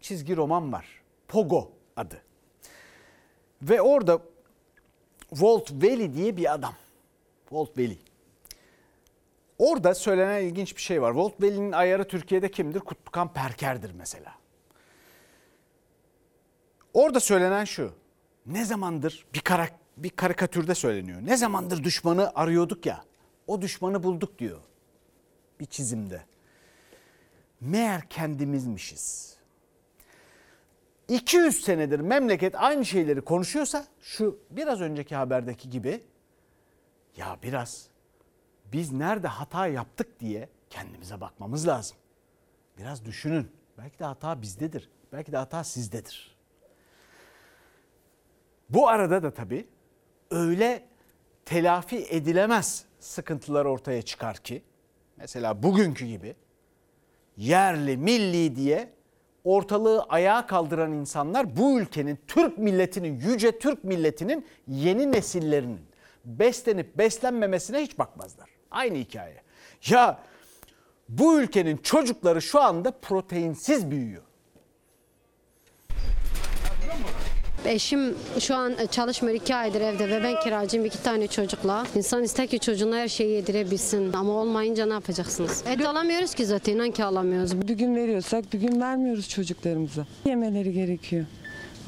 çizgi roman var. Pogo adı. Ve orada Walt Valley diye bir adam. Walt Valley. Orada söylenen ilginç bir şey var. Walt Valley'nin ayarı Türkiye'de kimdir? Kutlukan Perker'dir mesela. Orada söylenen şu. Ne zamandır bir, karak, bir karikatürde söyleniyor. Ne zamandır düşmanı arıyorduk ya. O düşmanı bulduk diyor. Bir çizimde. Meğer kendimizmişiz. 200 senedir memleket aynı şeyleri konuşuyorsa şu biraz önceki haberdeki gibi ya biraz biz nerede hata yaptık diye kendimize bakmamız lazım. Biraz düşünün. Belki de hata bizdedir. Belki de hata sizdedir. Bu arada da tabii öyle telafi edilemez sıkıntılar ortaya çıkar ki mesela bugünkü gibi yerli milli diye ortalığı ayağa kaldıran insanlar bu ülkenin Türk milletinin yüce Türk milletinin yeni nesillerinin beslenip beslenmemesine hiç bakmazlar. Aynı hikaye. Ya bu ülkenin çocukları şu anda proteinsiz büyüyor. Eşim şu an çalışmıyor iki aydır evde ve ben kiracıyım iki tane çocukla. İnsan ister ki çocuğuna her şeyi yedirebilsin ama olmayınca ne yapacaksınız? Et alamıyoruz ki zaten inan ki alamıyoruz. Bir gün veriyorsak bir gün vermiyoruz çocuklarımıza. Yemeleri gerekiyor.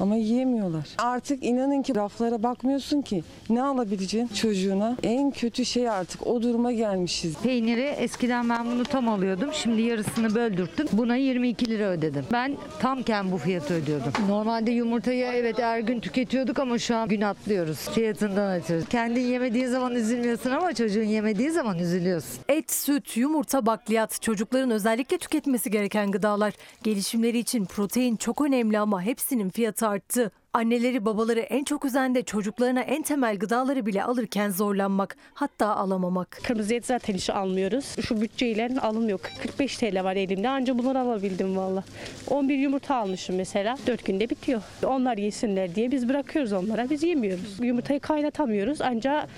Ama yiyemiyorlar. Artık inanın ki raflara bakmıyorsun ki ne alabileceksin çocuğuna. En kötü şey artık o duruma gelmişiz. Peyniri eskiden ben bunu tam alıyordum. Şimdi yarısını böldürttüm. Buna 22 lira ödedim. Ben tamken bu fiyatı ödüyordum. Normalde yumurtayı evet her gün tüketiyorduk ama şu an gün atlıyoruz. Fiyatından ötürü. Kendin yemediği zaman üzülmüyorsun ama çocuğun yemediği zaman üzülüyorsun. Et, süt, yumurta, bakliyat çocukların özellikle tüketmesi gereken gıdalar. Gelişimleri için protein çok önemli ama hepsinin fiyatı arttı. Anneleri babaları en çok üzen de çocuklarına en temel gıdaları bile alırken zorlanmak, hatta alamamak. Kırmızı et zaten hiç almıyoruz. Şu bütçeyle alınmıyor. 45 TL var elimde anca bunları alabildim valla. 11 yumurta almışım mesela. 4 günde bitiyor. Onlar yesinler diye biz bırakıyoruz onlara. Biz yemiyoruz. Yumurtayı kaynatamıyoruz ancak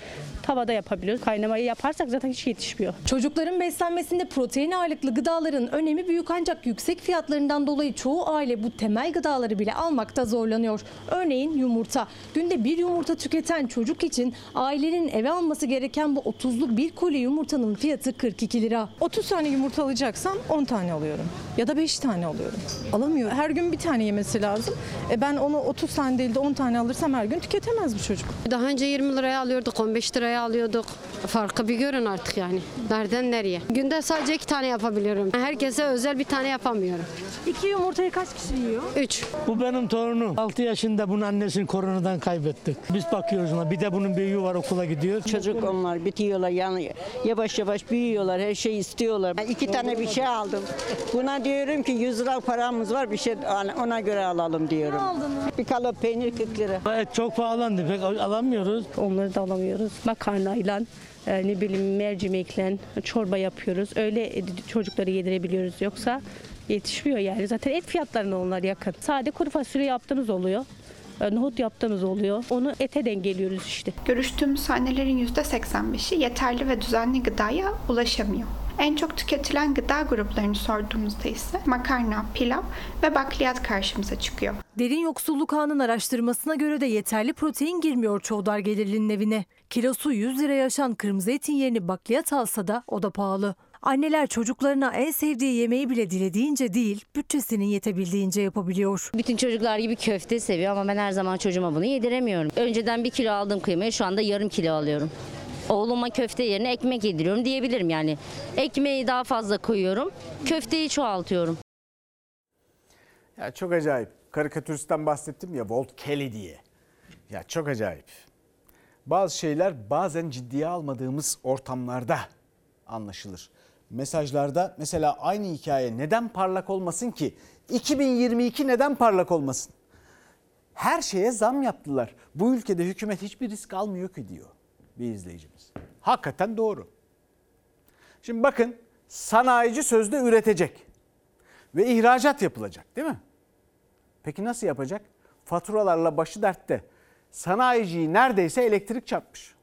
tavada yapabiliyoruz. Kaynamayı yaparsak zaten hiç yetişmiyor. Çocukların beslenmesinde protein ağırlıklı gıdaların önemi büyük ancak yüksek fiyatlarından dolayı çoğu aile bu temel gıdaları bile almakta zorlanıyor. Örneğin yumurta. Günde bir yumurta tüketen çocuk için ailenin eve alması gereken bu 30'luk bir koli yumurtanın fiyatı 42 lira. 30 tane yumurta alacaksam 10 tane alıyorum. Ya da 5 tane alıyorum. Alamıyorum. Her gün bir tane yemesi lazım. E ben onu 30 tane değil de 10 tane alırsam her gün tüketemez bu çocuk. Daha önce 20 liraya alıyorduk, 15 liraya alıyorduk. Farkı bir görün artık yani. Nereden nereye? Günde sadece iki tane yapabiliyorum. Herkese özel bir tane yapamıyorum. İki yumurtayı kaç kişi yiyor? Üç. Bu benim torunum. 6 yaşında bunun annesini koronadan kaybettik. Biz bakıyoruz ona. Bir de bunun büyüğü var okula gidiyor. Çocuk onlar bitiyorlar yani yavaş yavaş büyüyorlar her şeyi istiyorlar. Ben iki tane bir şey aldım. Buna diyorum ki 100 lira paramız var bir şey ona göre alalım diyorum. Bir kalıp peynir 40 lira. Et çok pahalandı pek alamıyoruz. Onları da alamıyoruz. Makarnayla e, ne bileyim mercimekle çorba yapıyoruz. Öyle e, çocukları yedirebiliyoruz. Yoksa yetişmiyor yani. Zaten et fiyatlarına onlar yakın. Sade kuru fasulye yaptığımız oluyor. E, Nohut yaptığımız oluyor. Onu ete dengeliyoruz işte. Görüştüğümüz annelerin %85'i yeterli ve düzenli gıdaya ulaşamıyor. En çok tüketilen gıda gruplarını sorduğumuzda ise makarna, pilav ve bakliyat karşımıza çıkıyor. Derin Yoksulluk Ağı'nın araştırmasına göre de yeterli protein girmiyor çoğu dar gelirlinin evine. Kilosu 100 liraya aşan kırmızı etin yerini bakliyat alsa da o da pahalı. Anneler çocuklarına en sevdiği yemeği bile dilediğince değil, bütçesinin yetebildiğince yapabiliyor. Bütün çocuklar gibi köfte seviyor ama ben her zaman çocuğuma bunu yediremiyorum. Önceden bir kilo aldığım kıymayı şu anda yarım kilo alıyorum. Oğluma köfte yerine ekmek yediriyorum diyebilirim yani. Ekmeği daha fazla koyuyorum, köfteyi çoğaltıyorum. Ya çok acayip. Karikatüristten bahsettim ya Walt Kelly diye. Ya çok acayip. Bazı şeyler bazen ciddiye almadığımız ortamlarda anlaşılır. Mesajlarda mesela aynı hikaye neden parlak olmasın ki? 2022 neden parlak olmasın? Her şeye zam yaptılar. Bu ülkede hükümet hiçbir risk almıyor ki diyor bir izleyicimiz. Hakikaten doğru. Şimdi bakın sanayici sözde üretecek ve ihracat yapılacak değil mi? Peki nasıl yapacak? Faturalarla başı dertte. Sanayiciyi neredeyse elektrik çarpmış.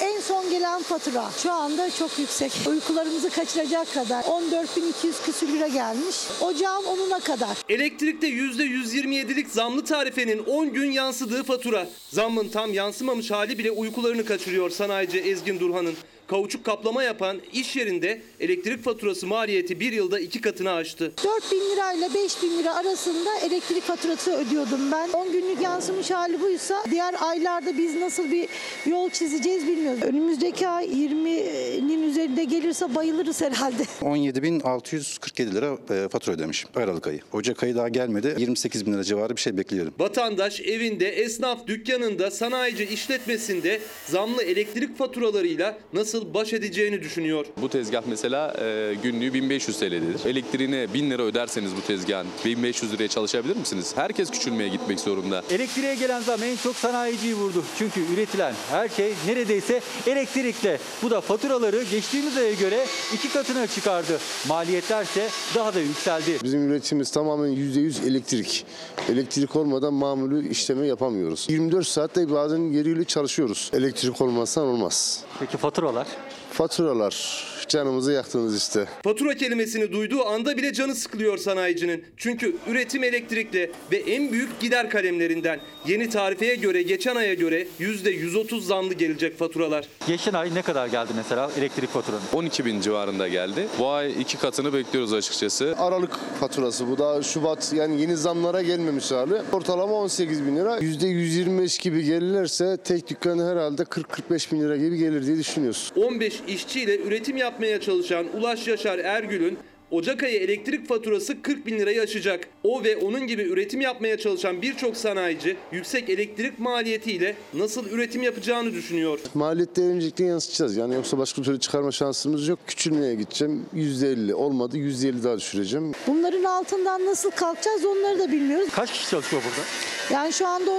En son gelen fatura şu anda çok yüksek. Uykularımızı kaçıracak kadar 14.200 küsür lira gelmiş. Ocağın 10'una kadar. Elektrikte %127'lik zamlı tarifenin 10 gün yansıdığı fatura. Zammın tam yansımamış hali bile uykularını kaçırıyor sanayici Ezgin Durhan'ın. Kauçuk kaplama yapan iş yerinde elektrik faturası maliyeti bir yılda iki katını aştı. 4 bin lirayla 5 bin lira arasında elektrik faturası ödüyordum ben. 10 günlük yansımış hali buysa diğer aylarda biz nasıl bir yol çizeceğiz bilmiyoruz. Önümüzdeki ay 20'nin üzerinde gelirse bayılırız herhalde. *laughs* 17.647 lira e, fatura ödemiş Aralık ayı. Ocak ayı daha gelmedi. 28 bin lira civarı bir şey bekliyorum. Vatandaş evinde, esnaf dükkanında, sanayici işletmesinde zamlı elektrik faturalarıyla nasıl baş edeceğini düşünüyor. Bu tezgah mesela e, günlüğü 1500 TL'dir. Elektriğine 1000 lira öderseniz bu tezgahın 1500 liraya çalışabilir misiniz? Herkes küçülmeye gitmek zorunda. Elektriğe gelen zam en çok sanayiciyi vurdu. Çünkü üretilen her şey neredeyse elektrikle. Bu da faturaları geçtiğimiz aya göre iki katına çıkardı. Maliyetler ise daha da yükseldi. Bizim üretimimiz tamamen %100 elektrik. Elektrik olmadan mamulü işlemi yapamıyoruz. 24 saatte bazen yeriyle çalışıyoruz. Elektrik olmazsan olmaz. Peki faturalar? that. Faturalar canımızı yaktınız işte. Fatura kelimesini duyduğu anda bile canı sıkılıyor sanayicinin. Çünkü üretim elektrikli ve en büyük gider kalemlerinden. Yeni tarifeye göre geçen aya göre %130 zamlı gelecek faturalar. Geçen ay ne kadar geldi mesela elektrik faturanın? 12 bin civarında geldi. Bu ay iki katını bekliyoruz açıkçası. Aralık faturası bu da Şubat yani yeni zamlara gelmemiş hali. Ortalama 18 bin lira. %125 gibi gelirlerse tek dükkan herhalde 40-45 bin lira gibi gelir diye düşünüyoruz. 15 işçiyle üretim yapmaya çalışan Ulaş Yaşar Ergül'ün Ocak ayı elektrik faturası 40 bin lirayı aşacak. O ve onun gibi üretim yapmaya çalışan birçok sanayici yüksek elektrik maliyetiyle nasıl üretim yapacağını düşünüyor. Maliyetleri öncelikle yansıtacağız. Yani yoksa başka türlü çıkarma şansımız yok. Küçülmeye gideceğim. %50 olmadı %50 daha düşüreceğim. Bunların altından nasıl kalkacağız onları da bilmiyoruz. Kaç kişi çalışıyor burada? Yani şu anda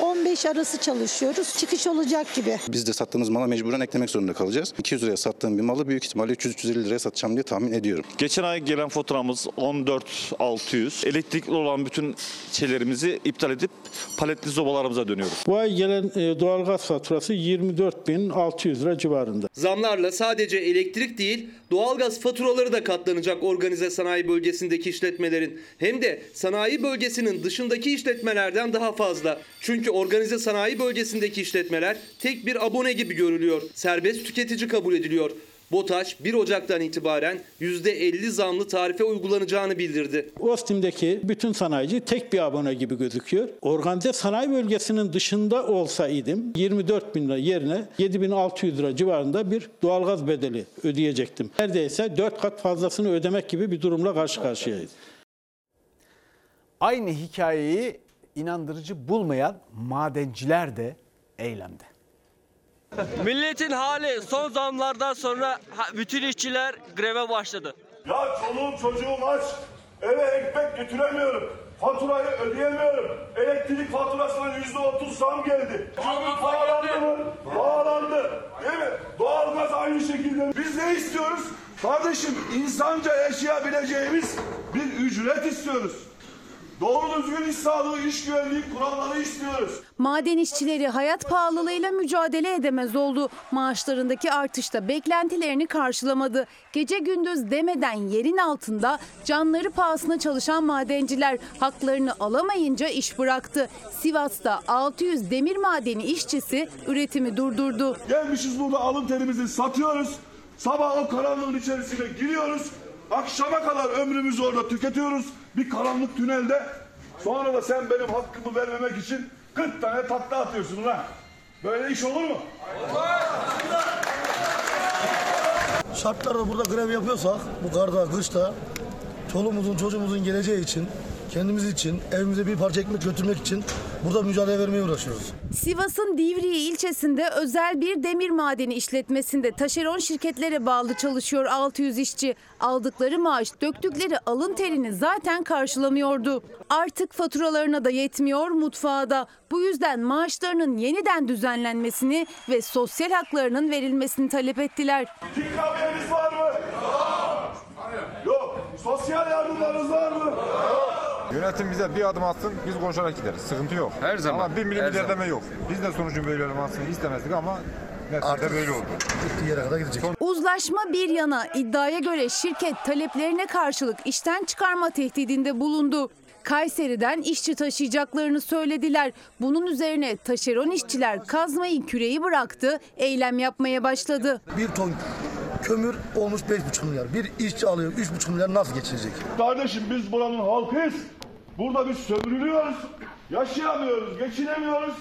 12-15 arası çalışıyoruz. Çıkış olacak gibi. Biz de sattığımız mala mecburen eklemek zorunda kalacağız. 200 liraya sattığım bir malı büyük ihtimalle 300-350 liraya satacağım diye tahmin ediyorum. Geçen ay gelen faturamız 14.600. Elektrikli olan bütün şeylerimizi iptal edip paletli zobalarımıza dönüyoruz. Bu ay gelen e, doğalgaz faturası 24.600 lira civarında. Zamlarla sadece elektrik değil doğalgaz faturaları da katlanacak organize sanayi bölgesindeki işletmelerin. Hem de sanayi bölgesinin dışındaki işletmelerden daha fazla. Çünkü organize sanayi bölgesindeki işletmeler tek bir abone gibi görülüyor. Serbest tüketici kabul ediliyor. BOTAŞ 1 Ocak'tan itibaren %50 zamlı tarife uygulanacağını bildirdi. Ostim'deki bütün sanayici tek bir abone gibi gözüküyor. Organize sanayi bölgesinin dışında olsaydım 24 bin lira yerine 7600 lira civarında bir doğalgaz bedeli ödeyecektim. Neredeyse 4 kat fazlasını ödemek gibi bir durumla karşı karşıyayız. Aynı hikayeyi inandırıcı bulmayan madenciler de eylemde. Milletin hali son zamlardan sonra bütün işçiler greve başladı. Ya çoluğum çocuğum aç. Eve ekmek götüremiyorum. Faturayı ödeyemiyorum. Elektrik faturasına yüzde otuz zam geldi. Kömür pahalandı mı? Pahalandı. Değil mi? Doğalgaz aynı şekilde. Biz ne istiyoruz? Kardeşim insanca yaşayabileceğimiz bir ücret istiyoruz. Doğru düzgün iş sağlığı, iş güvenliği kuralları istiyoruz. Maden işçileri hayat pahalılığıyla mücadele edemez oldu. Maaşlarındaki artışta beklentilerini karşılamadı. Gece gündüz demeden yerin altında canları pahasına çalışan madenciler haklarını alamayınca iş bıraktı. Sivas'ta 600 demir madeni işçisi üretimi durdurdu. Gelmişiz burada alın terimizi satıyoruz. Sabah o karanlığın içerisine giriyoruz. Akşama kadar ömrümüzü orada tüketiyoruz. Bir karanlık tünelde. Sonra da sen benim hakkımı vermemek için 40 tane takla atıyorsun lan. Böyle iş olur mu? Şartlarda burada grev yapıyorsak bu karda, kışta çoluğumuzun çocuğumuzun geleceği için kendimiz için evimize bir parça ekmek götürmek için burada mücadele vermeye uğraşıyoruz. Sivas'ın Divriği ilçesinde özel bir demir madeni işletmesinde taşeron şirketlere bağlı çalışıyor 600 işçi. Aldıkları maaş döktükleri alın terini zaten karşılamıyordu. Artık faturalarına da yetmiyor mutfağa da. Bu yüzden maaşlarının yeniden düzenlenmesini ve sosyal haklarının verilmesini talep ettiler. İkramiyeniz var mı? Yok. Sosyal yardımlarınız var mı? Yönetim bize bir adım atsın, biz konuşarak gideriz. Sıkıntı yok. Her zaman. Ama bir milim her ilerleme zaman. yok. Biz de sonucun böyle olmasını istemezdik ama neticede böyle oldu. Gittiği yere kadar gidecek. Uzlaşma bir yana iddiaya göre şirket taleplerine karşılık işten çıkarma tehdidinde bulundu. Kayseri'den işçi taşıyacaklarını söylediler. Bunun üzerine taşeron işçiler kazmayı küreği bıraktı, eylem yapmaya başladı. Bir ton kömür olmuş 5,5 milyar. Bir işçi alıyor 3,5 milyar nasıl geçirecek? Kardeşim biz buranın halkıyız. Burada biz sömürülüyoruz. Yaşayamıyoruz, geçinemiyoruz.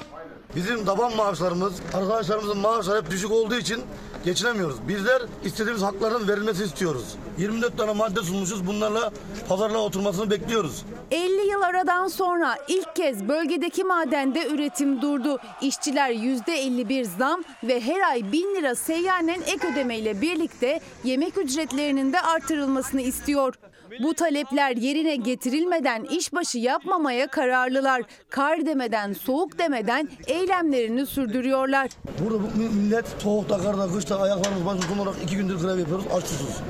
Bizim taban maaşlarımız, arkadaşlarımızın maaşları hep düşük olduğu için geçinemiyoruz. Bizler istediğimiz hakların verilmesini istiyoruz. 24 tane madde sunmuşuz. Bunlarla pazarlığa oturmasını bekliyoruz. 50 yıl aradan sonra ilk kez bölgedeki madende üretim durdu. İşçiler %51 zam ve her ay 1000 lira seyyanen ek ödemeyle birlikte yemek ücretlerinin de artırılmasını istiyor. Bu talepler yerine getirilmeden işbaşı yapmamaya kararlılar. Kar demeden, soğuk demeden eylemlerini sürdürüyorlar. Burada bu millet soğukta, karda, kışta ayaklarımız başımız olarak iki gündür grev yapıyoruz. Aç susuz.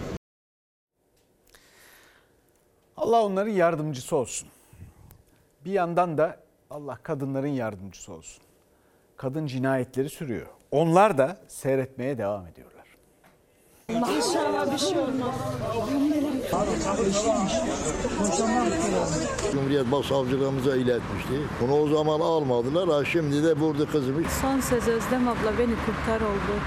Allah onların yardımcısı olsun. Bir yandan da Allah kadınların yardımcısı olsun. Kadın cinayetleri sürüyor. Onlar da seyretmeye devam ediyorlar. İnşallah bir şey olmaz. Cumhuriyet Başsavcılığımıza iletmişti. Bunu o zaman almadılar. Ha şimdi de burada kızımız. Son söz Özlem abla beni kurtar oldu.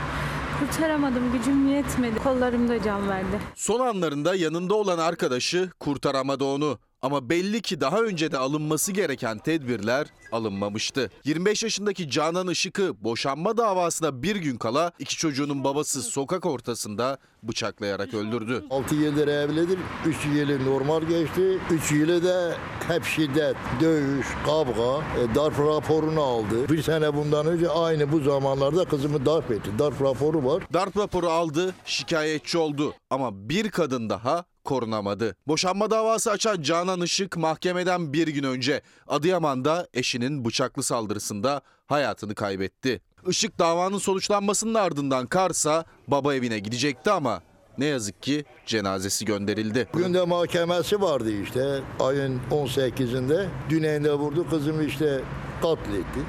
Kurtaramadım gücüm yetmedi. Kollarımda can verdi. Son anlarında yanında olan arkadaşı kurtaramadı onu. Ama belli ki daha önce de alınması gereken tedbirler alınmamıştı. 25 yaşındaki Canan Işık'ı boşanma davasına bir gün kala iki çocuğunun babası sokak ortasında bıçaklayarak öldürdü. 6 yıldır evlidir. 3 yılı normal geçti. 3 yılı da hep şiddet, dövüş, kavga, e, darp raporunu aldı. Bir sene bundan önce aynı bu zamanlarda kızımı darp etti. Darp raporu var. Darp raporu aldı, şikayetçi oldu ama bir kadın daha korunamadı. Boşanma davası açan Canan Işık mahkemeden bir gün önce Adıyaman'da eşinin bıçaklı saldırısında hayatını kaybetti. Işık davanın sonuçlanmasının ardından Kars'a baba evine gidecekti ama ne yazık ki cenazesi gönderildi. Bugün de mahkemesi vardı işte ayın 18'inde. Düneyinde vurdu kızımı işte katletti.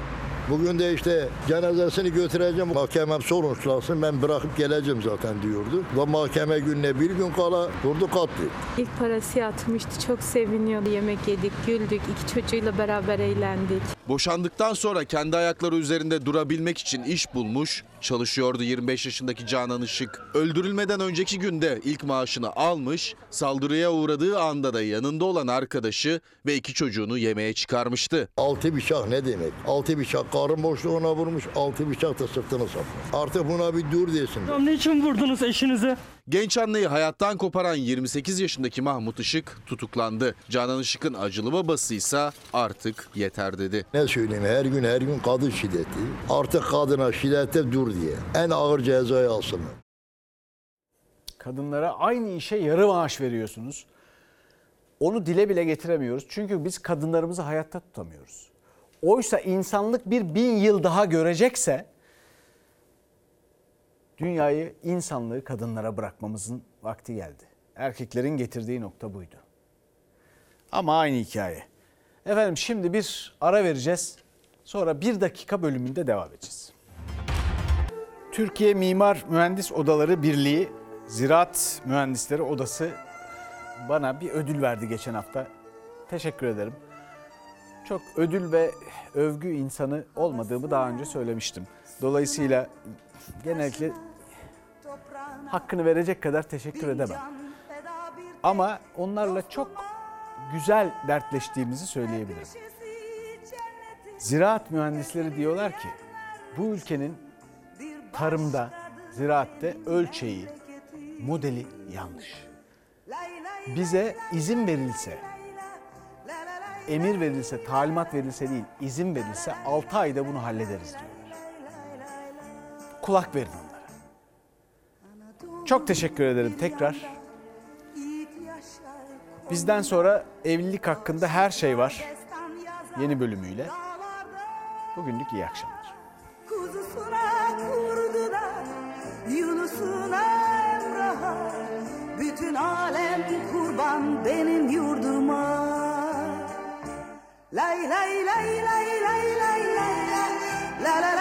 Bugün de işte cenazesini götüreceğim. Mahkemem sonuçlansın ben bırakıp geleceğim zaten diyordu. Ve mahkeme gününe bir gün kala vurdu katletti. İlk parası yatmıştı. Çok seviniyordu. Yemek yedik, güldük. iki çocuğuyla beraber eğlendik. Boşandıktan sonra kendi ayakları üzerinde durabilmek için iş bulmuş, çalışıyordu 25 yaşındaki Canan Işık. Öldürülmeden önceki günde ilk maaşını almış, saldırıya uğradığı anda da yanında olan arkadaşı ve iki çocuğunu yemeğe çıkarmıştı. Altı bıçak ne demek? Altı bıçak karın boşluğuna vurmuş, altı bıçak da sırtını sapmış. Artık buna bir dur desin. Niçin vurdunuz eşinize? Genç anneyi hayattan koparan 28 yaşındaki Mahmut Işık tutuklandı. Canan Işık'ın acılı babası ise artık yeter dedi. Ne söyleyeyim her gün her gün kadın şiddeti. Artık kadına şiddete dur diye. En ağır cezayı alsınlar. Kadınlara aynı işe yarı maaş veriyorsunuz. Onu dile bile getiremiyoruz. Çünkü biz kadınlarımızı hayatta tutamıyoruz. Oysa insanlık bir bin yıl daha görecekse dünyayı, insanlığı kadınlara bırakmamızın vakti geldi. Erkeklerin getirdiği nokta buydu. Ama aynı hikaye. Efendim şimdi bir ara vereceğiz. Sonra bir dakika bölümünde devam edeceğiz. Türkiye Mimar Mühendis Odaları Birliği Ziraat Mühendisleri Odası bana bir ödül verdi geçen hafta. Teşekkür ederim. Çok ödül ve övgü insanı olmadığımı daha önce söylemiştim. Dolayısıyla genellikle hakkını verecek kadar teşekkür edemem. Ama onlarla çok güzel dertleştiğimizi söyleyebilirim. Ziraat mühendisleri diyorlar ki bu ülkenin tarımda, ziraatte ölçeği, modeli yanlış. Bize izin verilse, emir verilse, talimat verilse değil, izin verilse 6 ayda bunu hallederiz diyorlar. Kulak verin. Çok teşekkür ederim tekrar. Bizden sonra evlilik hakkında her şey var. Yeni bölümüyle. Bugünlük iyi akşamlar. Kuzusuna kurdu da Yunus'una Emrah'a Bütün alem kurban benim yurduma Lay lay lay lay lay lay lay lay La la